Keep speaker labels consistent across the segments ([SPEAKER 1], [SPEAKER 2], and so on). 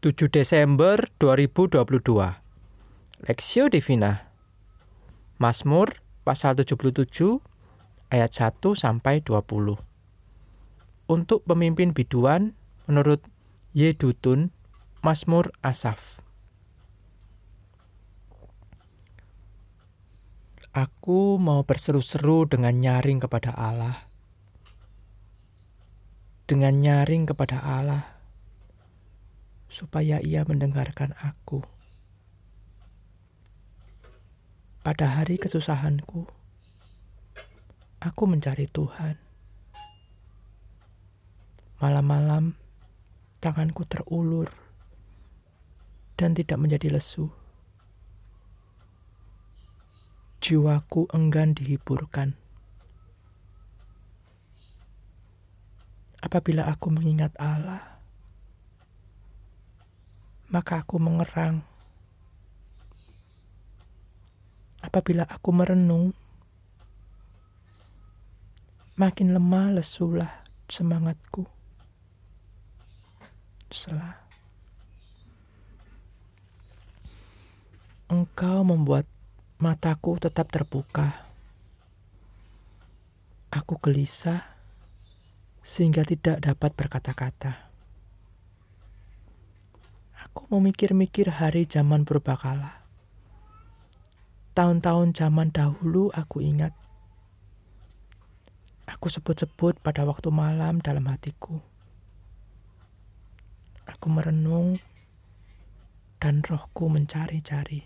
[SPEAKER 1] 7 Desember 2022 Lexio Divina. Mazmur pasal 77 ayat 1 sampai 20 Untuk pemimpin biduan menurut Yedutun Mazmur Asaf. Aku mau berseru-seru dengan nyaring kepada Allah. Dengan nyaring kepada Allah supaya ia mendengarkan aku. Pada hari kesusahanku, aku mencari Tuhan. Malam-malam, tanganku terulur dan tidak menjadi lesu. Jiwaku enggan dihiburkan. Apabila aku mengingat Allah, maka aku mengerang. Apabila aku merenung, makin lemah lesulah semangatku. Selah. Engkau membuat mataku tetap terbuka. Aku gelisah sehingga tidak dapat berkata-kata. Aku memikir-mikir hari zaman berbakala. Tahun-tahun zaman dahulu aku ingat. Aku sebut-sebut pada waktu malam dalam hatiku. Aku merenung dan rohku mencari-cari.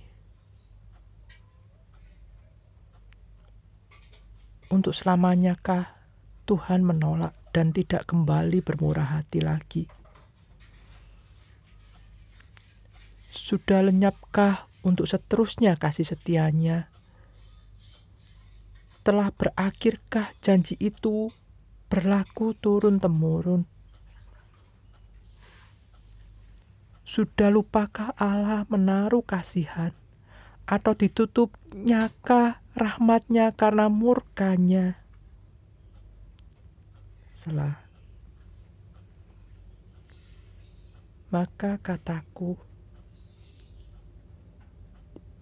[SPEAKER 1] Untuk selamanyakah Tuhan menolak dan tidak kembali bermurah hati lagi? Sudah lenyapkah untuk seterusnya kasih setianya? Telah berakhirkah janji itu berlaku turun-temurun? Sudah lupakah Allah menaruh kasihan? Atau ditutupnyakah rahmatnya karena murkanya? Selah. Maka kataku,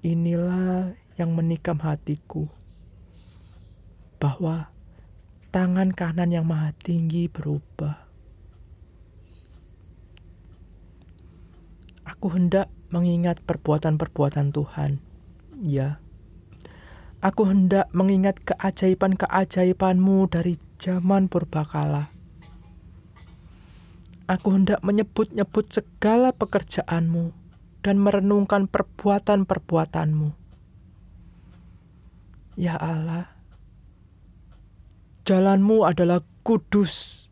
[SPEAKER 1] Inilah yang menikam hatiku, bahwa tangan kanan yang maha tinggi berubah. Aku hendak mengingat perbuatan-perbuatan Tuhan, ya. Aku hendak mengingat keajaiban-keajaibanmu dari zaman purbakala. Aku hendak menyebut-nyebut segala pekerjaanmu dan merenungkan perbuatan-perbuatanmu. Ya Allah, jalanmu adalah kudus.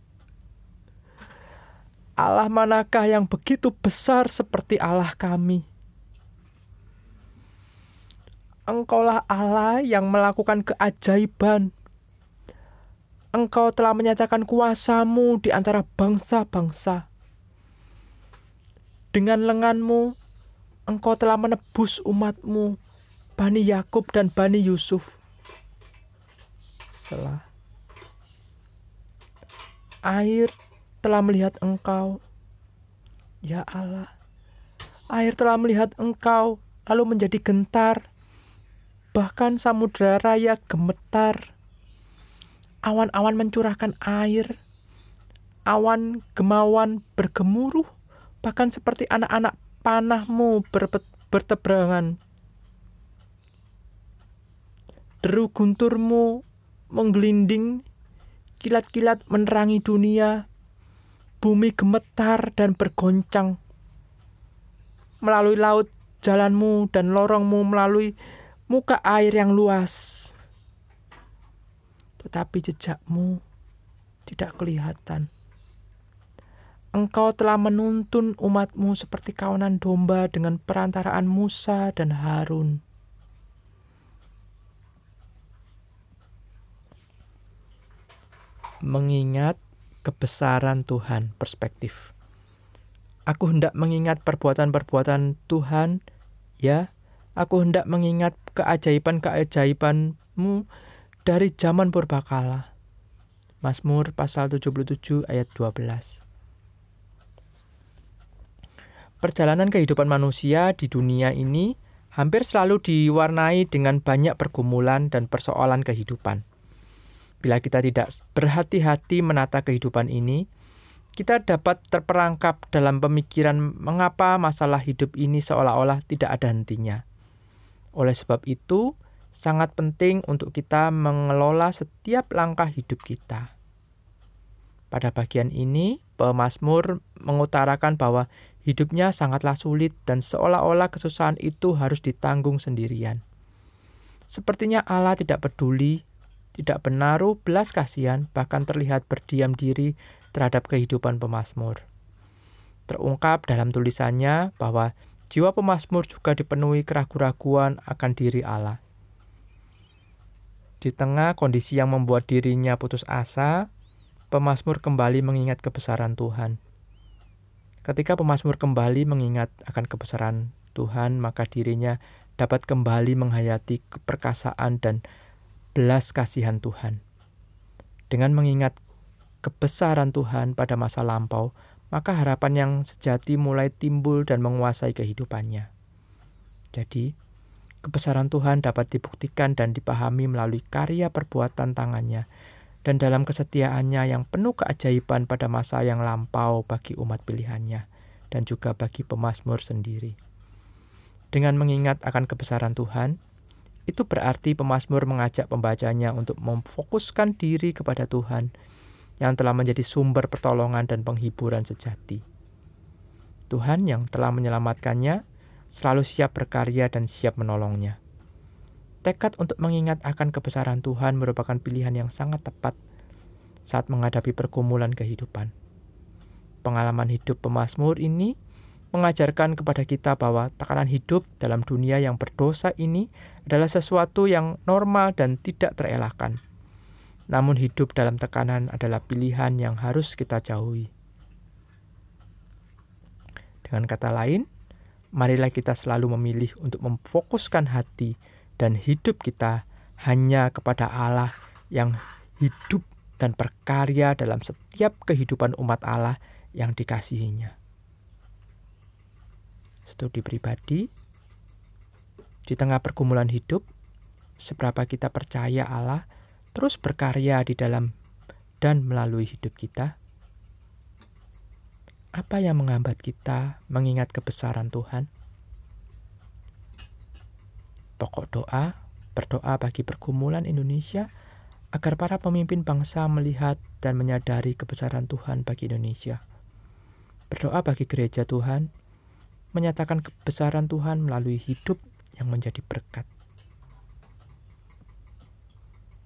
[SPEAKER 1] Allah manakah yang begitu besar seperti Allah kami? Engkaulah Allah yang melakukan keajaiban. Engkau telah menyatakan kuasamu di antara bangsa-bangsa. Dengan lenganmu, engkau telah menebus umatmu, Bani Yakub dan Bani Yusuf. Selah. Air telah melihat engkau, ya Allah. Air telah melihat engkau, lalu menjadi gentar. Bahkan samudera raya gemetar. Awan-awan mencurahkan air. Awan gemawan bergemuruh, bahkan seperti anak-anak panahmu berteberangan. Deru gunturmu menggelinding, kilat-kilat menerangi dunia, bumi gemetar dan bergoncang. Melalui laut jalanmu dan lorongmu melalui muka air yang luas. Tetapi jejakmu tidak kelihatan. Engkau telah menuntun umatmu seperti kawanan domba dengan perantaraan Musa dan Harun. Mengingat kebesaran Tuhan, perspektif. Aku hendak mengingat perbuatan-perbuatan Tuhan, ya. Aku hendak mengingat keajaiban-keajaibanmu dari zaman purbakala. Mazmur pasal 77 ayat 12. Perjalanan kehidupan manusia di dunia ini hampir selalu diwarnai dengan banyak pergumulan dan persoalan kehidupan. Bila kita tidak berhati-hati menata kehidupan ini, kita dapat terperangkap dalam pemikiran mengapa masalah hidup ini seolah-olah tidak ada hentinya. Oleh sebab itu, sangat penting untuk kita mengelola setiap langkah hidup kita. Pada bagian ini, pemazmur mengutarakan bahwa hidupnya sangatlah sulit dan seolah-olah kesusahan itu harus ditanggung sendirian. Sepertinya Allah tidak peduli, tidak menaruh belas kasihan, bahkan terlihat berdiam diri terhadap kehidupan pemazmur. Terungkap dalam tulisannya bahwa jiwa pemazmur juga dipenuhi keraguan-raguan akan diri Allah. Di tengah kondisi yang membuat dirinya putus asa, pemazmur kembali mengingat kebesaran Tuhan. Ketika pemazmur kembali mengingat akan kebesaran Tuhan, maka dirinya dapat kembali menghayati keperkasaan dan belas kasihan Tuhan. Dengan mengingat kebesaran Tuhan pada masa lampau, maka harapan yang sejati mulai timbul dan menguasai kehidupannya. Jadi, kebesaran Tuhan dapat dibuktikan dan dipahami melalui karya perbuatan tangannya dan dalam kesetiaannya yang penuh keajaiban pada masa yang lampau bagi umat pilihannya dan juga bagi pemazmur sendiri. Dengan mengingat akan kebesaran Tuhan, itu berarti pemazmur mengajak pembacanya untuk memfokuskan diri kepada Tuhan yang telah menjadi sumber pertolongan dan penghiburan sejati. Tuhan yang telah menyelamatkannya selalu siap berkarya dan siap menolongnya. Tekad untuk mengingat akan kebesaran Tuhan merupakan pilihan yang sangat tepat saat menghadapi pergumulan kehidupan. Pengalaman hidup pemazmur ini mengajarkan kepada kita bahwa tekanan hidup dalam dunia yang berdosa ini adalah sesuatu yang normal dan tidak terelakkan. Namun hidup dalam tekanan adalah pilihan yang harus kita jauhi. Dengan kata lain, marilah kita selalu memilih untuk memfokuskan hati dan hidup kita hanya kepada Allah yang hidup dan berkarya dalam setiap kehidupan umat Allah yang dikasihinya. Studi pribadi di tengah pergumulan hidup, seberapa kita percaya Allah terus berkarya di dalam dan melalui hidup kita? Apa yang menghambat kita mengingat kebesaran Tuhan? Pokok doa, berdoa bagi pergumulan Indonesia agar para pemimpin bangsa melihat dan menyadari kebesaran Tuhan bagi Indonesia. Berdoa bagi gereja Tuhan, menyatakan kebesaran Tuhan melalui hidup yang menjadi berkat.